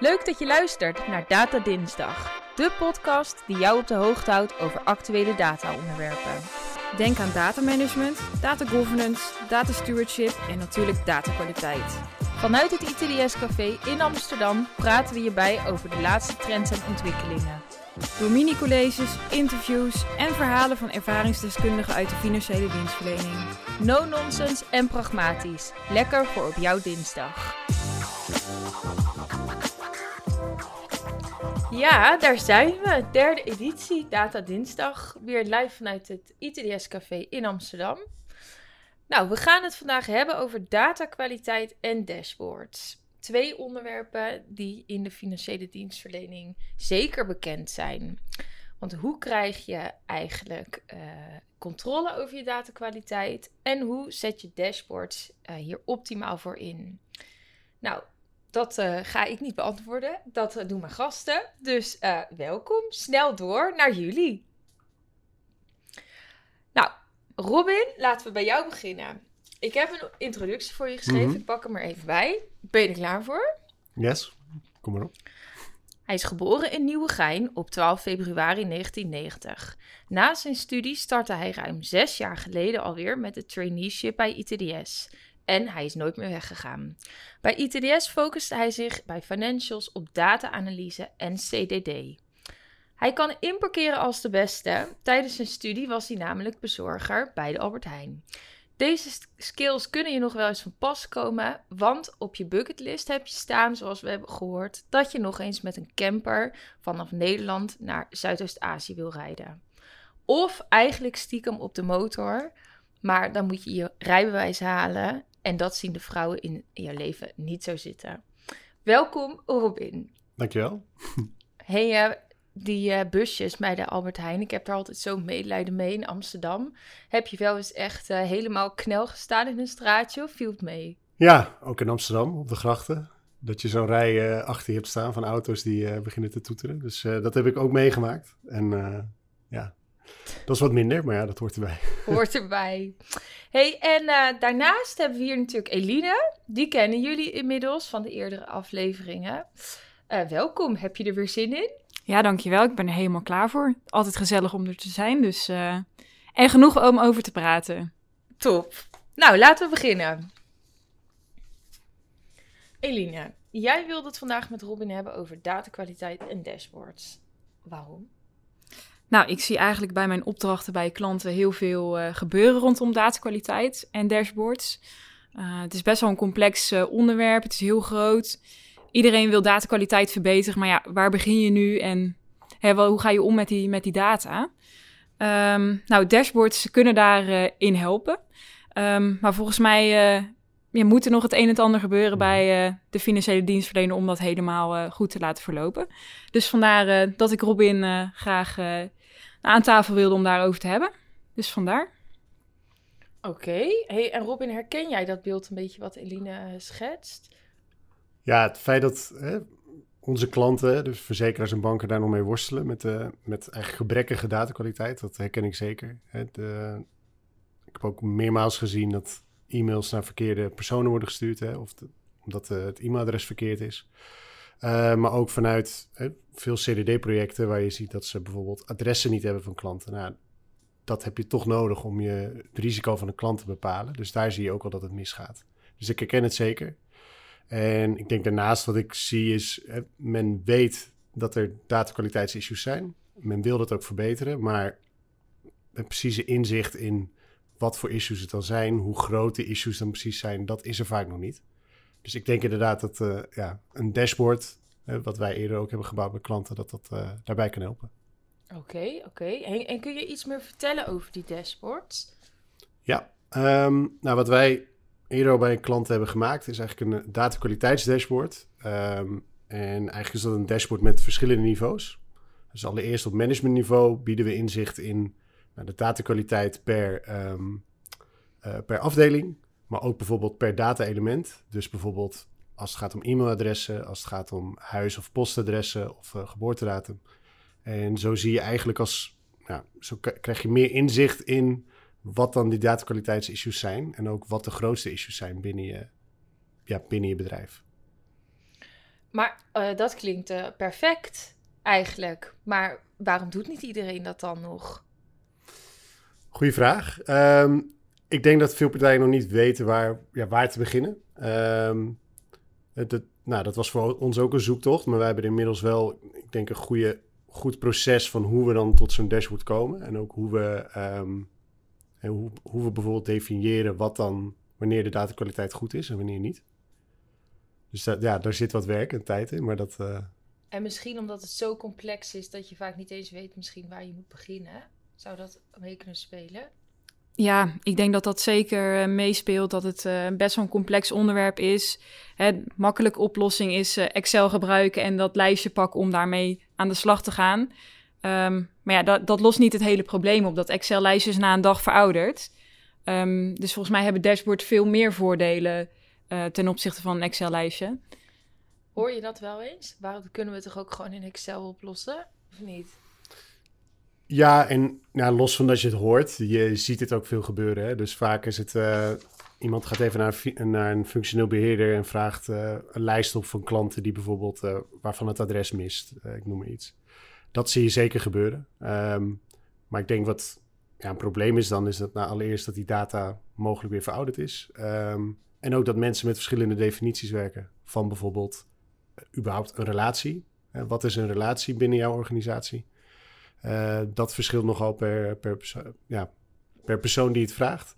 Leuk dat je luistert naar Data Dinsdag, de podcast die jou op de hoogte houdt over actuele data-onderwerpen. Denk aan datamanagement, data governance, data stewardship en natuurlijk datakwaliteit. Vanuit het ITDS Café in Amsterdam praten we je bij over de laatste trends en ontwikkelingen. Door mini-colleges, interviews en verhalen van ervaringsdeskundigen uit de financiële dienstverlening. No nonsense en pragmatisch. Lekker voor op jouw dinsdag. Ja, daar zijn we. Derde editie, Data Dinsdag. Weer live vanuit het ITDS Café in Amsterdam. Nou, we gaan het vandaag hebben over datakwaliteit en dashboards. Twee onderwerpen die in de financiële dienstverlening zeker bekend zijn. Want hoe krijg je eigenlijk uh, controle over je datakwaliteit en hoe zet je dashboards uh, hier optimaal voor in? Nou, dat uh, ga ik niet beantwoorden. Dat uh, doen mijn gasten. Dus uh, welkom. Snel door naar jullie. Nou, Robin, laten we bij jou beginnen. Ik heb een introductie voor je geschreven. Mm -hmm. Ik pak hem er even bij. Ben je er klaar voor? Yes, kom maar op. Hij is geboren in Nieuwegein op 12 februari 1990. Na zijn studie startte hij ruim zes jaar geleden alweer met het traineeship bij ITDS en hij is nooit meer weggegaan. Bij ITDS focuste hij zich bij financials op data-analyse en CDD. Hij kan inparkeren als de beste. Tijdens zijn studie was hij namelijk bezorger bij de Albert Heijn. Deze skills kunnen je nog wel eens van pas komen, want op je bucketlist heb je staan, zoals we hebben gehoord, dat je nog eens met een camper vanaf Nederland naar Zuidoost-Azië wil rijden. Of eigenlijk stiekem op de motor, maar dan moet je je rijbewijs halen en dat zien de vrouwen in je leven niet zo zitten. Welkom, Robin. Dankjewel. Hey, uh, die uh, busjes bij de Albert Heijn, ik heb daar altijd zo medelijden mee in Amsterdam. Heb je wel eens echt uh, helemaal knel gestaan in een straatje of viel het mee? Ja, ook in Amsterdam, op de grachten. Dat je zo'n rij achter je hebt staan van auto's die beginnen te toeteren. Dus dat heb ik ook meegemaakt. En ja, dat is wat minder, maar ja, dat hoort erbij. Hoort erbij. Hey, en uh, daarnaast hebben we hier natuurlijk Eline. Die kennen jullie inmiddels van de eerdere afleveringen. Uh, welkom, heb je er weer zin in? Ja, dankjewel. Ik ben er helemaal klaar voor. Altijd gezellig om er te zijn, dus... Uh, en genoeg om over te praten. Top. Nou, laten we beginnen. Eline, jij wilde het vandaag met Robin hebben over datakwaliteit en dashboards. Waarom? Nou, ik zie eigenlijk bij mijn opdrachten bij klanten heel veel uh, gebeuren rondom datakwaliteit en dashboards. Uh, het is best wel een complex uh, onderwerp, het is heel groot. Iedereen wil datakwaliteit verbeteren, maar ja, waar begin je nu en hè, wel, hoe ga je om met die, met die data? Um, nou, dashboards kunnen daarin in helpen. Um, maar volgens mij ja, moet er nog het een en het ander gebeuren bij de financiële dienstverlener om dat helemaal goed te laten verlopen. Dus vandaar dat ik Robin graag aan tafel wilde om daarover te hebben. Dus vandaar. Oké. Okay. Hey, en Robin, herken jij dat beeld een beetje wat Eline schetst? Ja, het feit dat hè, onze klanten, dus verzekeraars en banken, daar nog mee worstelen met, uh, met eigenlijk gebrekkige datakwaliteit, dat herken ik zeker. Hè, de, ik heb ook meermaals gezien dat e-mails naar verkeerde personen worden gestuurd, hè, of de, omdat uh, het e-mailadres verkeerd is. Uh, maar ook vanuit hè, veel CDD-projecten waar je ziet dat ze bijvoorbeeld adressen niet hebben van klanten. Nou, dat heb je toch nodig om je het risico van een klant te bepalen. Dus daar zie je ook al dat het misgaat. Dus ik herken het zeker. En ik denk daarnaast wat ik zie is, hè, men weet dat er datakwaliteitsissues zijn. Men wil dat ook verbeteren, maar een precieze inzicht in wat voor issues het dan zijn, hoe groot de issues dan precies zijn, dat is er vaak nog niet. Dus ik denk inderdaad dat uh, ja, een dashboard, uh, wat wij eerder ook hebben gebouwd bij klanten, dat dat uh, daarbij kan helpen. Oké, okay, oké. Okay. En, en, kun je iets meer vertellen over die dashboards? Ja, um, nou wat wij eerder bij een klant hebben gemaakt, is eigenlijk een datakwaliteitsdashboard. Um, en eigenlijk is dat een dashboard met verschillende niveaus. Dus allereerst op managementniveau bieden we inzicht in nou, de datakwaliteit per, um, per afdeling. Maar ook bijvoorbeeld per data-element. Dus bijvoorbeeld als het gaat om e-mailadressen, als het gaat om huis- of postadressen of uh, geboortedatum. En zo zie je eigenlijk als, nou, zo krijg je meer inzicht in wat dan die datakwaliteitsissues zijn. En ook wat de grootste issues zijn binnen je, ja, binnen je bedrijf. Maar uh, dat klinkt uh, perfect eigenlijk. Maar waarom doet niet iedereen dat dan nog? Goeie vraag. Um, ik denk dat veel partijen nog niet weten waar, ja, waar te beginnen. Um, het, nou, dat was voor ons ook een zoektocht, maar wij hebben inmiddels wel, ik denk, een goede, goed proces van hoe we dan tot zo'n dashboard komen. En ook hoe we, um, hoe, hoe we bijvoorbeeld definiëren wat dan, wanneer de datakwaliteit goed is en wanneer niet. Dus ja, daar zit wat werk en tijd in, maar dat... Uh... En misschien omdat het zo complex is dat je vaak niet eens weet misschien waar je moet beginnen. Zou dat mee kunnen spelen? Ja, ik denk dat dat zeker uh, meespeelt. Dat het uh, best wel een complex onderwerp is. Hè, makkelijke oplossing is uh, Excel gebruiken en dat lijstje pakken om daarmee aan de slag te gaan. Um, maar ja, dat, dat lost niet het hele probleem op. Dat Excel-lijstje is na een dag verouderd. Um, dus volgens mij hebben dashboard veel meer voordelen ten opzichte van een Excel-lijstje. Hoor je dat wel eens? Waarom kunnen we het toch ook gewoon in Excel oplossen? Of niet? Ja, en nou, los van dat je het hoort, je ziet het ook veel gebeuren. Hè? Dus vaak is het, uh, iemand gaat even naar, een, naar een functioneel beheerder en vraagt uh, een lijst op van klanten die bijvoorbeeld, uh, waarvan het adres mist. ik noem maar iets. Dat zie je zeker gebeuren. Um, maar ik denk wat ja, een probleem is dan, is dat nou, allereerst dat die data mogelijk weer verouderd is. Um, en ook dat mensen met verschillende definities werken van bijvoorbeeld überhaupt een relatie. wat is een relatie binnen jouw organisatie? Uh, dat verschilt nogal per, per, perso ja, per persoon die het vraagt.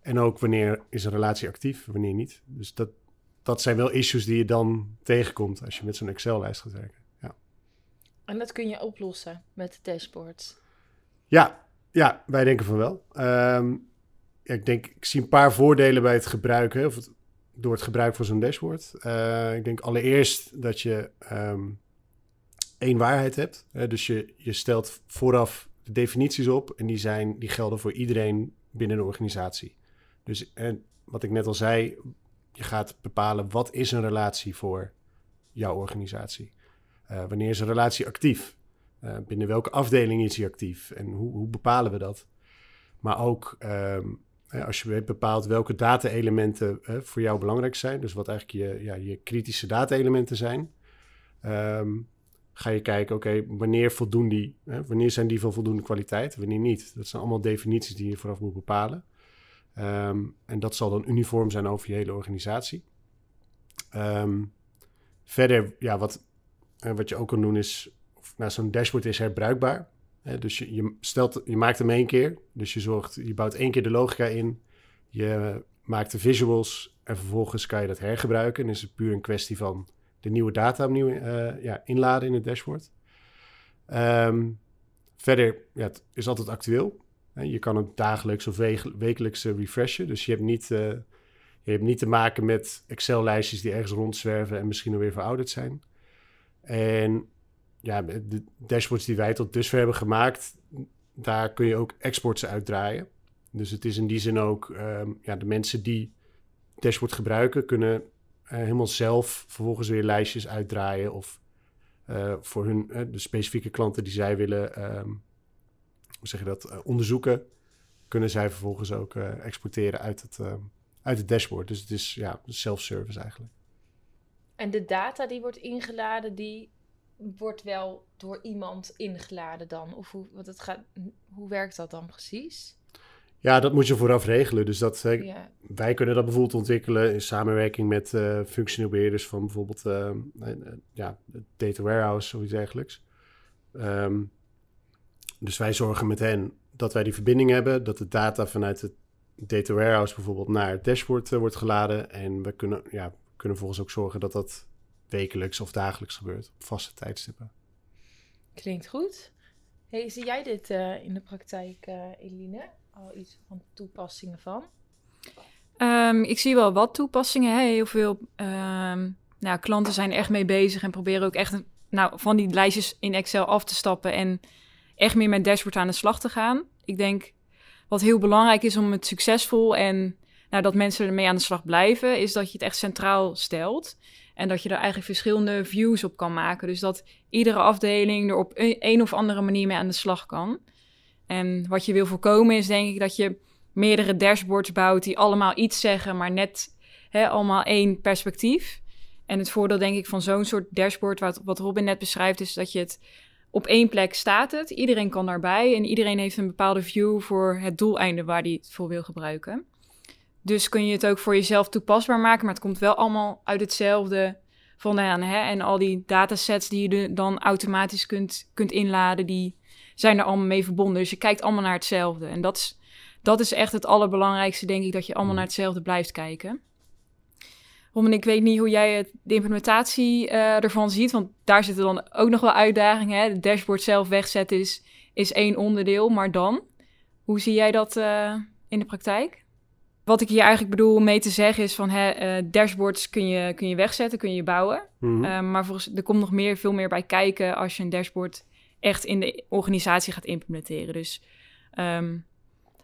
En ook wanneer is een relatie actief, wanneer niet. Dus dat, dat zijn wel issues die je dan tegenkomt als je met zo'n Excel-lijst gaat werken. Ja. En dat kun je oplossen met de dashboards? Ja, ja wij denken van wel. Um, ja, ik denk, ik zie een paar voordelen bij het gebruiken, of het, door het gebruik van zo'n dashboard. Uh, ik denk allereerst dat je um, één waarheid hebt. dus je, je stelt vooraf de definities op en die, zijn, die gelden voor iedereen binnen de organisatie. Dus en wat ik net al zei, je gaat bepalen wat is een relatie voor jouw organisatie. Uh, wanneer is een relatie actief? Uh, binnen welke afdeling is die actief? En hoe, hoe bepalen we dat? Maar ook um, als je bepaalt welke data-elementen voor jou belangrijk zijn, dus wat eigenlijk je, ja, je kritische data-elementen zijn, um, ga je kijken, oké, wanneer voldoen die? Hè? Wanneer zijn die van voldoende kwaliteit, wanneer niet? Dat zijn allemaal definities die je vooraf moet bepalen. Um, en dat zal dan uniform zijn over je hele organisatie. Um, verder, ja, wat, wat je ook kan doen is, nou, zo'n dashboard is herbruikbaar. Hè? Dus je, je, stelt, je maakt hem één keer. Dus je zorgt, je bouwt één keer de logica in. Je maakt de visuals en vervolgens kan je dat hergebruiken. En is het puur een kwestie van de nieuwe data opnieuw uh, ja, inladen in het dashboard. Um, verder, ja, het is altijd actueel. Je kan het dagelijks of wekelijks uh, refreshen. Dus je hebt niet, uh, je hebt niet te maken met Excel-lijstjes die ergens rondzwerven en misschien alweer verouderd zijn. En ja, de dashboards die wij tot dusver hebben gemaakt, daar kun je ook exports uitdraaien. Dus het is in die zin ook, um, ja, de mensen die dashboard gebruiken, kunnen helemaal zelf vervolgens weer lijstjes uitdraaien of uh, voor hun, uh, de specifieke klanten die zij willen, um, hoe zeg je dat, onderzoeken, kunnen zij vervolgens ook exporteren uit het, uit het dashboard. Dus het is ja, self-service eigenlijk. En de data die wordt ingeladen, die wordt wel door iemand ingeladen dan? Of hoe, wat het gaat, hoe werkt dat dan precies? Ja, dat moet je vooraf regelen. Dus dat, ja. wij kunnen dat bijvoorbeeld ontwikkelen in samenwerking met uh, functioneel beheerders van bijvoorbeeld uh, ja, data warehouse of iets dergelijks. Um, dus wij zorgen met hen dat wij die verbinding hebben, dat de data vanuit het data warehouse bijvoorbeeld naar het dashboard wordt geladen. En we kunnen, ja, kunnen volgens ook zorgen dat dat wekelijks of dagelijks gebeurt op vaste tijdstippen. Klinkt goed. Hey, zie jij dit in de praktijk, Eline? Al iets van toepassingen van? Um, ik zie wel wat toepassingen. Hè. Heel veel um, nou, klanten zijn echt mee bezig en proberen ook echt nou, van die lijstjes in Excel af te stappen en echt meer met dashboard aan de slag te gaan. Ik denk wat heel belangrijk is om het succesvol en nou, dat mensen ermee aan de slag blijven, is dat je het echt centraal stelt. En dat je er eigenlijk verschillende views op kan maken. Dus dat iedere afdeling er op een of andere manier mee aan de slag kan. En wat je wil voorkomen is denk ik dat je meerdere dashboards bouwt die allemaal iets zeggen, maar net hè, allemaal één perspectief. En het voordeel denk ik van zo'n soort dashboard, wat, wat Robin net beschrijft, is dat je het op één plek staat het. Iedereen kan daarbij en iedereen heeft een bepaalde view voor het doeleinde waar hij het voor wil gebruiken. Dus kun je het ook voor jezelf toepasbaar maken, maar het komt wel allemaal uit hetzelfde vandaan. Hè? En al die datasets die je dan automatisch kunt, kunt inladen, die zijn er allemaal mee verbonden. Dus je kijkt allemaal naar hetzelfde. En dat is, dat is echt het allerbelangrijkste, denk ik, dat je allemaal mm. naar hetzelfde blijft kijken. Robin, ik weet niet hoe jij het, de implementatie uh, ervan ziet, want daar zitten dan ook nog wel uitdagingen. Hè? De dashboard zelf wegzetten is, is één onderdeel, maar dan? Hoe zie jij dat uh, in de praktijk? Wat ik hier eigenlijk bedoel mee te zeggen is van hè, uh, dashboards kun je, kun je wegzetten, kun je bouwen. Mm -hmm. maar volgens, er komt nog meer, veel meer bij kijken als je een dashboard echt in de organisatie gaat implementeren. Dus um,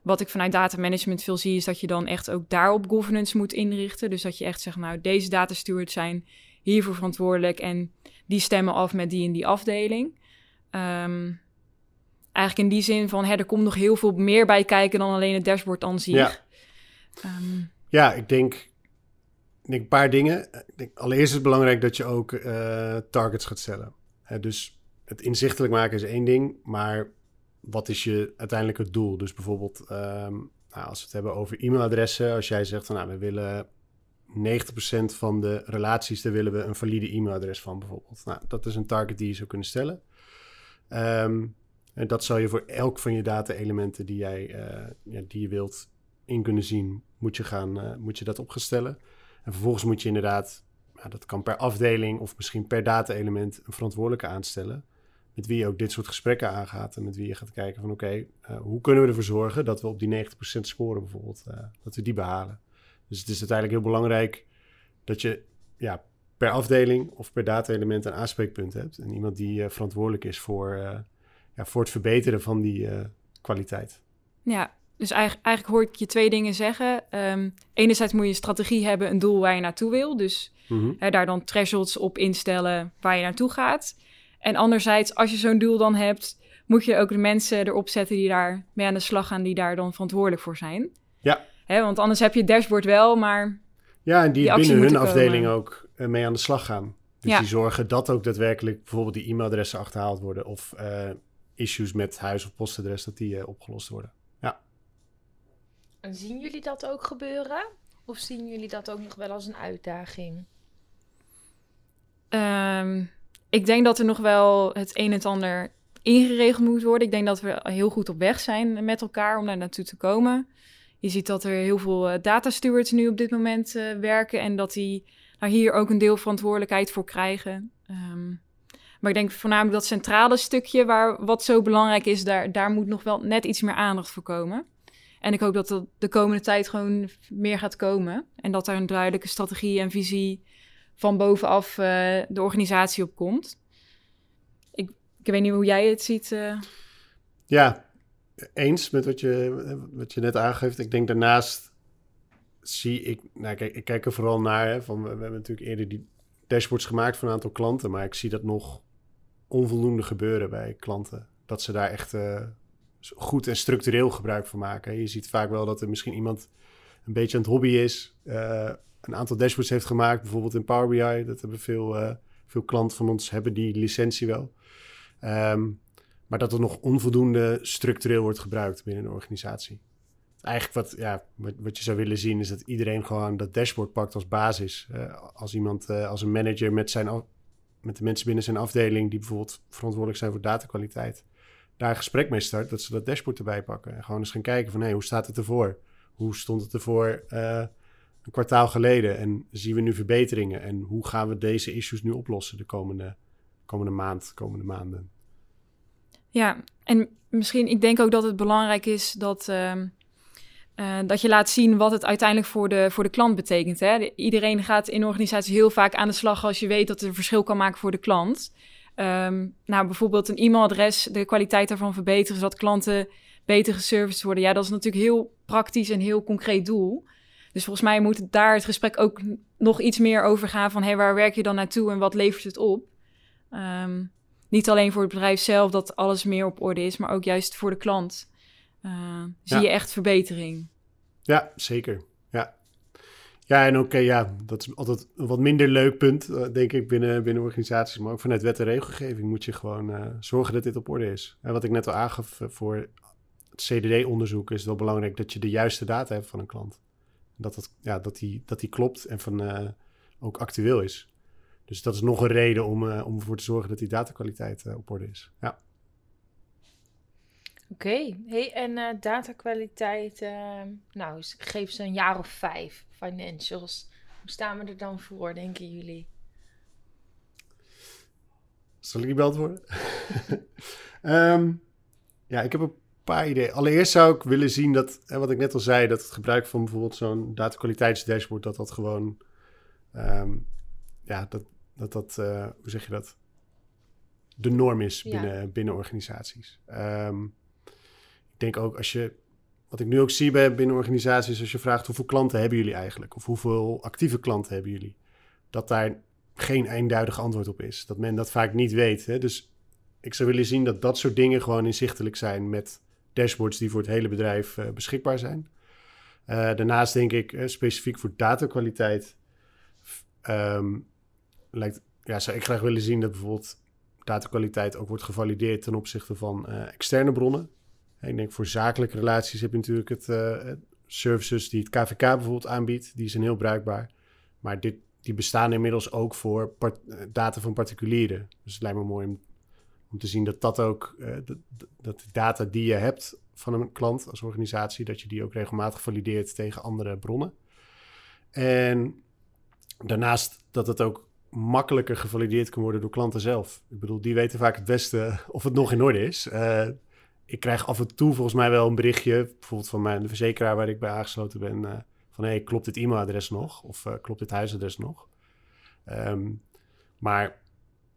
wat ik vanuit data management veel zie, is dat je dan echt ook daarop governance moet inrichten. Dus dat je echt zegt, nou, deze data stewards zijn hiervoor verantwoordelijk en die stemmen af met die en die afdeling. Um, eigenlijk in die zin van, hè, er komt nog heel veel meer bij kijken dan alleen het dashboard aan zich. Ja, um, ja ik denk, een paar dingen. Ik denk, allereerst is het belangrijk dat je ook uh, targets gaat stellen. Hè, dus het inzichtelijk maken is één ding, maar wat is je uiteindelijk het doel? Dus bijvoorbeeld, um, nou, als we het hebben over e-mailadressen, als jij zegt van nou, we willen 90% van de relaties, daar willen we een valide e-mailadres van bijvoorbeeld. Nou, dat is een target die je zou kunnen stellen. Um, en dat zal je voor elk van je data-elementen die, jij, uh, ja, die je wilt in kunnen zien, moet je, gaan, uh, moet je dat opgestellen. En vervolgens moet je inderdaad, nou, dat kan per afdeling of misschien per data-element, een verantwoordelijke aanstellen met wie je ook dit soort gesprekken aangaat. En met wie je gaat kijken van oké, okay, uh, hoe kunnen we ervoor zorgen dat we op die 90% scoren bijvoorbeeld, uh, dat we die behalen. Dus het is uiteindelijk heel belangrijk dat je ja, per afdeling of per data-element een aanspreekpunt hebt. En iemand die uh, verantwoordelijk is voor, ja, voor het verbeteren van die kwaliteit. Ja, dus eigenlijk, eigenlijk hoor ik je twee dingen zeggen. Um, enerzijds moet je een strategie hebben, een doel waar je naartoe wil. Dus mm -hmm. hè, daar dan thresholds op instellen waar je naartoe gaat. En anderzijds, als je zo'n doel dan hebt, moet je ook de mensen erop zetten die daar mee aan de slag gaan, die daar dan verantwoordelijk voor zijn. Ja. Hè, want anders heb je het dashboard wel, maar. Ja, en die, die binnen hun afdeling ook uh, mee aan de slag gaan. Dus ja. die zorgen dat ook daadwerkelijk bijvoorbeeld die e-mailadressen achterhaald worden. Of uh, issues met huis- of postadres, dat die uh, opgelost worden. Ja. En zien jullie dat ook gebeuren? Of zien jullie dat ook nog wel als een uitdaging? Um, ik denk dat er nog wel het een en ander ingeregeld moet worden. Ik denk dat we heel goed op weg zijn met elkaar om daar naartoe te komen. Je ziet dat er heel veel uh, data stewards nu op dit moment uh, werken en dat die hier ook een deel verantwoordelijkheid voor krijgen. Um, maar ik denk voornamelijk dat centrale stukje, waar wat zo belangrijk is, daar, daar moet nog wel net iets meer aandacht voor komen. En ik hoop dat dat de komende tijd gewoon meer gaat komen. En dat er een duidelijke strategie en visie van bovenaf uh, de organisatie op komt. Ik, ik weet niet hoe jij het ziet. Uh. Ja, eens met wat je, wat je net aangeeft. Ik denk daarnaast zie ik, nou kijk, ik kijk er vooral naar, hè, van, we, hebben natuurlijk eerder die dashboards gemaakt voor een aantal klanten, maar ik zie dat nog onvoldoende gebeuren bij klanten. Dat ze daar echt uh, goed en structureel gebruik van maken. Je ziet vaak wel dat er misschien iemand een beetje aan het hobby is, een aantal dashboards heeft gemaakt, bijvoorbeeld in Power BI. Dat hebben veel, uh, veel klanten van ons hebben die licentie wel. Um, maar dat er nog onvoldoende structureel wordt gebruikt binnen een organisatie. Eigenlijk wat, ja, wat, je zou willen zien is dat iedereen gewoon dat dashboard pakt als basis. Uh, als iemand, uh, als een manager met, zijn met de mensen binnen zijn afdeling die bijvoorbeeld verantwoordelijk zijn voor datakwaliteit, daar een gesprek mee start, dat ze dat dashboard erbij pakken. En gewoon eens gaan kijken van hé, hoe staat het ervoor? Hoe stond het ervoor een kwartaal geleden en zien we nu verbeteringen en hoe gaan we deze issues nu oplossen de komende, komende maand, komende maanden? Ja, en misschien, ik denk ook dat het belangrijk is dat, uh, uh, dat je laat zien wat het uiteindelijk voor de, voor de klant betekent. Hè? Iedereen gaat in organisaties heel vaak aan de slag als je weet dat het een verschil kan maken voor de klant. Um, nou, bijvoorbeeld een e-mailadres, de kwaliteit daarvan verbeteren, zodat klanten beter geserviced worden. Ja, dat is natuurlijk heel praktisch en heel concreet doel. Dus volgens mij moet daar het gesprek ook nog iets meer over gaan van hey, waar werk je dan naartoe en wat levert het op? Um, niet alleen voor het bedrijf zelf dat alles meer op orde is, maar ook juist voor de klant. Uh, zie ja. je echt verbetering. Ja, zeker. Ja. Ja, en ook, ja, dat is altijd een wat minder leuk punt, eh, denk ik, binnen, binnen organisaties. Maar ook vanuit wet en regelgeving moet je gewoon uh, zorgen dat dit op orde is. En wat ik net al aangaf voor het CDD-onderzoek is het wel belangrijk dat je de juiste data hebt van een klant. Dat, het, ja, dat, die, dat die klopt en van, uh, ook actueel is. Dus dat is nog een reden om, om ervoor te zorgen dat die datakwaliteit op orde is. Ja. Oké, hey, en datakwaliteit, nou, geef ze een jaar of vijf financials. Hoe staan we er dan voor, denken jullie? Zal ik die beantwoorden? um, ja, ik heb een paar ideeën. Allereerst zou ik willen zien dat, hè, wat ik net al zei, dat het gebruik van bijvoorbeeld zo'n datakwaliteitsdashboard, dat dat gewoon, um, ja, dat dat, dat uh, hoe zeg je dat? De norm is binnen, ja. binnen organisaties. Um, denk ook als je, wat ik nu ook zie bij binnen organisaties, als je vraagt hoeveel klanten hebben jullie eigenlijk? Of hoeveel actieve klanten hebben jullie? Dat daar geen eenduidig antwoord op is. Dat men dat vaak niet weet. Hè? Dus ik zou willen zien dat dat soort dingen gewoon inzichtelijk zijn met dashboards die voor het hele bedrijf uh, beschikbaar zijn. Uh, daarnaast denk ik, uh, specifiek voor datakwaliteit, um, lijkt, ja, zou ik graag willen zien dat bijvoorbeeld datakwaliteit ook wordt gevalideerd ten opzichte van externe bronnen. Ik denk voor zakelijke relaties heb je natuurlijk het, services die het KVK bijvoorbeeld aanbiedt. Die zijn heel bruikbaar. Maar dit, die bestaan inmiddels ook voor data van particulieren. Dus het lijkt me mooi om, om te zien dat dat ook, uh, dat, dat de data die je hebt van een klant als organisatie, dat je die ook regelmatig valideert tegen andere bronnen. En daarnaast dat het ook makkelijker gevalideerd kan worden door klanten zelf. Ik bedoel, die weten vaak het beste of het nog in orde is. Uh, ik krijg af en toe volgens mij wel een berichtje, bijvoorbeeld van mijn verzekeraar waar ik bij aangesloten ben, uh, van hey, klopt dit e-mailadres nog? Of klopt dit huisadres nog? Um, maar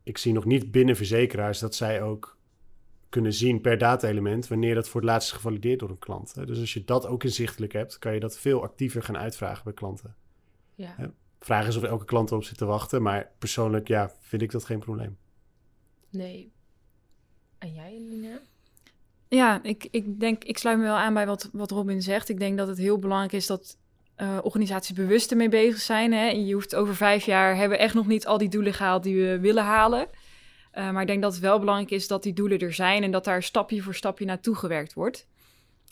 ik zie nog niet binnen verzekeraars dat zij ook kunnen zien per data-element wanneer dat voor het laatst is gevalideerd door een klant. Hè? Dus als je dat ook inzichtelijk hebt, kan je dat veel actiever gaan uitvragen bij klanten. Ja. Vraag is of elke klant erop zit te wachten, maar persoonlijk ja, vind ik dat geen probleem. Nee. En jij, Eline? Ja, ik, ik denk, ik sluit me wel aan bij wat, wat Robin zegt. Ik denk dat het heel belangrijk is dat uh, organisaties bewust ermee bezig zijn. Hè? En je hoeft over vijf jaar hebben we echt nog niet al die doelen gehaald die we willen halen. Uh, maar ik denk dat het wel belangrijk is dat die doelen er zijn en dat daar stapje voor stapje naartoe gewerkt wordt.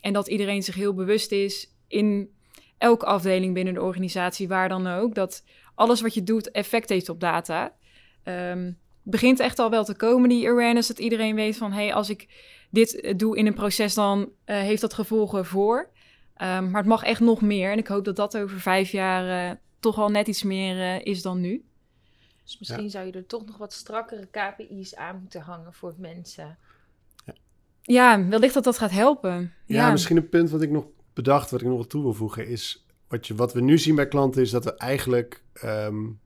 En dat iedereen zich heel bewust is in elke afdeling binnen de organisatie, waar dan ook, dat alles wat je doet effect heeft op data. Um, begint echt al wel te komen, die awareness, dat iedereen weet van, hé, hey, als ik dit doe in een proces, dan heeft dat gevolgen voor. Um, maar het mag echt nog meer. En ik hoop dat dat over vijf jaar uh, toch al net iets meer uh, is dan nu. Dus misschien ja. zou je er toch nog wat strakkere KPI's aan moeten hangen voor mensen. Ja, ja wellicht dat dat gaat helpen. Ja, ja, misschien een punt wat ik nog bedacht, wat ik nog toe wil voegen, is wat, je, wat we nu zien bij klanten, is dat we eigenlijk um,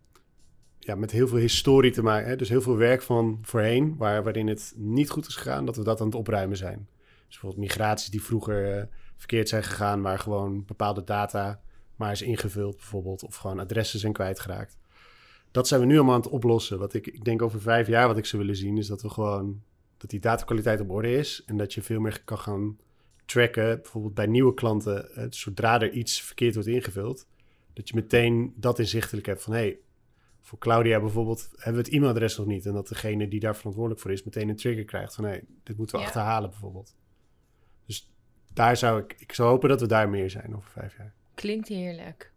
ja, met heel veel historie te maken. Hè? Dus heel veel werk van voorheen, waar, waarin het niet goed is gegaan, dat we dat aan het opruimen zijn. Dus bijvoorbeeld migraties die vroeger uh, verkeerd zijn gegaan, waar gewoon bepaalde data maar is ingevuld, bijvoorbeeld, of gewoon adressen zijn kwijtgeraakt. Dat zijn we nu allemaal aan het oplossen. Wat ik, ik denk over vijf jaar wat ik zou willen zien, is dat we gewoon dat die datakwaliteit op orde is en dat je veel meer kan gaan tracken, bijvoorbeeld bij nieuwe klanten, uh, zodra er iets verkeerd wordt ingevuld, dat je meteen dat inzichtelijk hebt van hé, hey, voor Claudia bijvoorbeeld hebben we het e-mailadres nog niet. En dat degene die daar verantwoordelijk voor is meteen een trigger krijgt van hé, hey, dit moeten we ja. achterhalen bijvoorbeeld. Daar zou ik, ik zou hopen dat we daar meer zijn over vijf jaar. Klinkt heerlijk.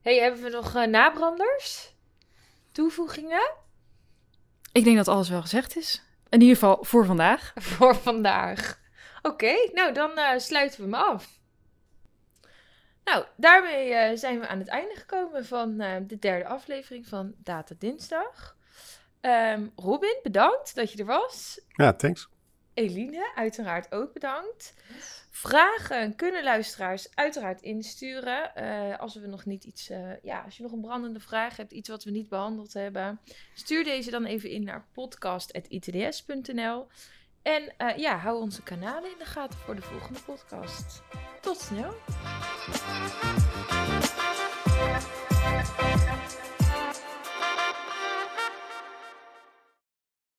hey, hebben we nog uh, nabranders? Toevoegingen? Ik denk dat alles wel gezegd is. In ieder geval voor vandaag. voor vandaag. Oké, okay, nou dan uh, sluiten we hem af. Nou, daarmee uh, zijn we aan het einde gekomen van uh, de derde aflevering van Data Dinsdag. Um, Robin, bedankt dat je er was. Ja, thanks. Eline, uiteraard ook bedankt. Vragen kunnen luisteraars uiteraard insturen. Uh, als we nog niet iets, ja, als je nog een brandende vraag hebt, iets wat we niet behandeld hebben, stuur deze dan even in naar podcast.itds.nl. En uh, ja, hou onze kanalen in de gaten voor de volgende podcast. Tot snel!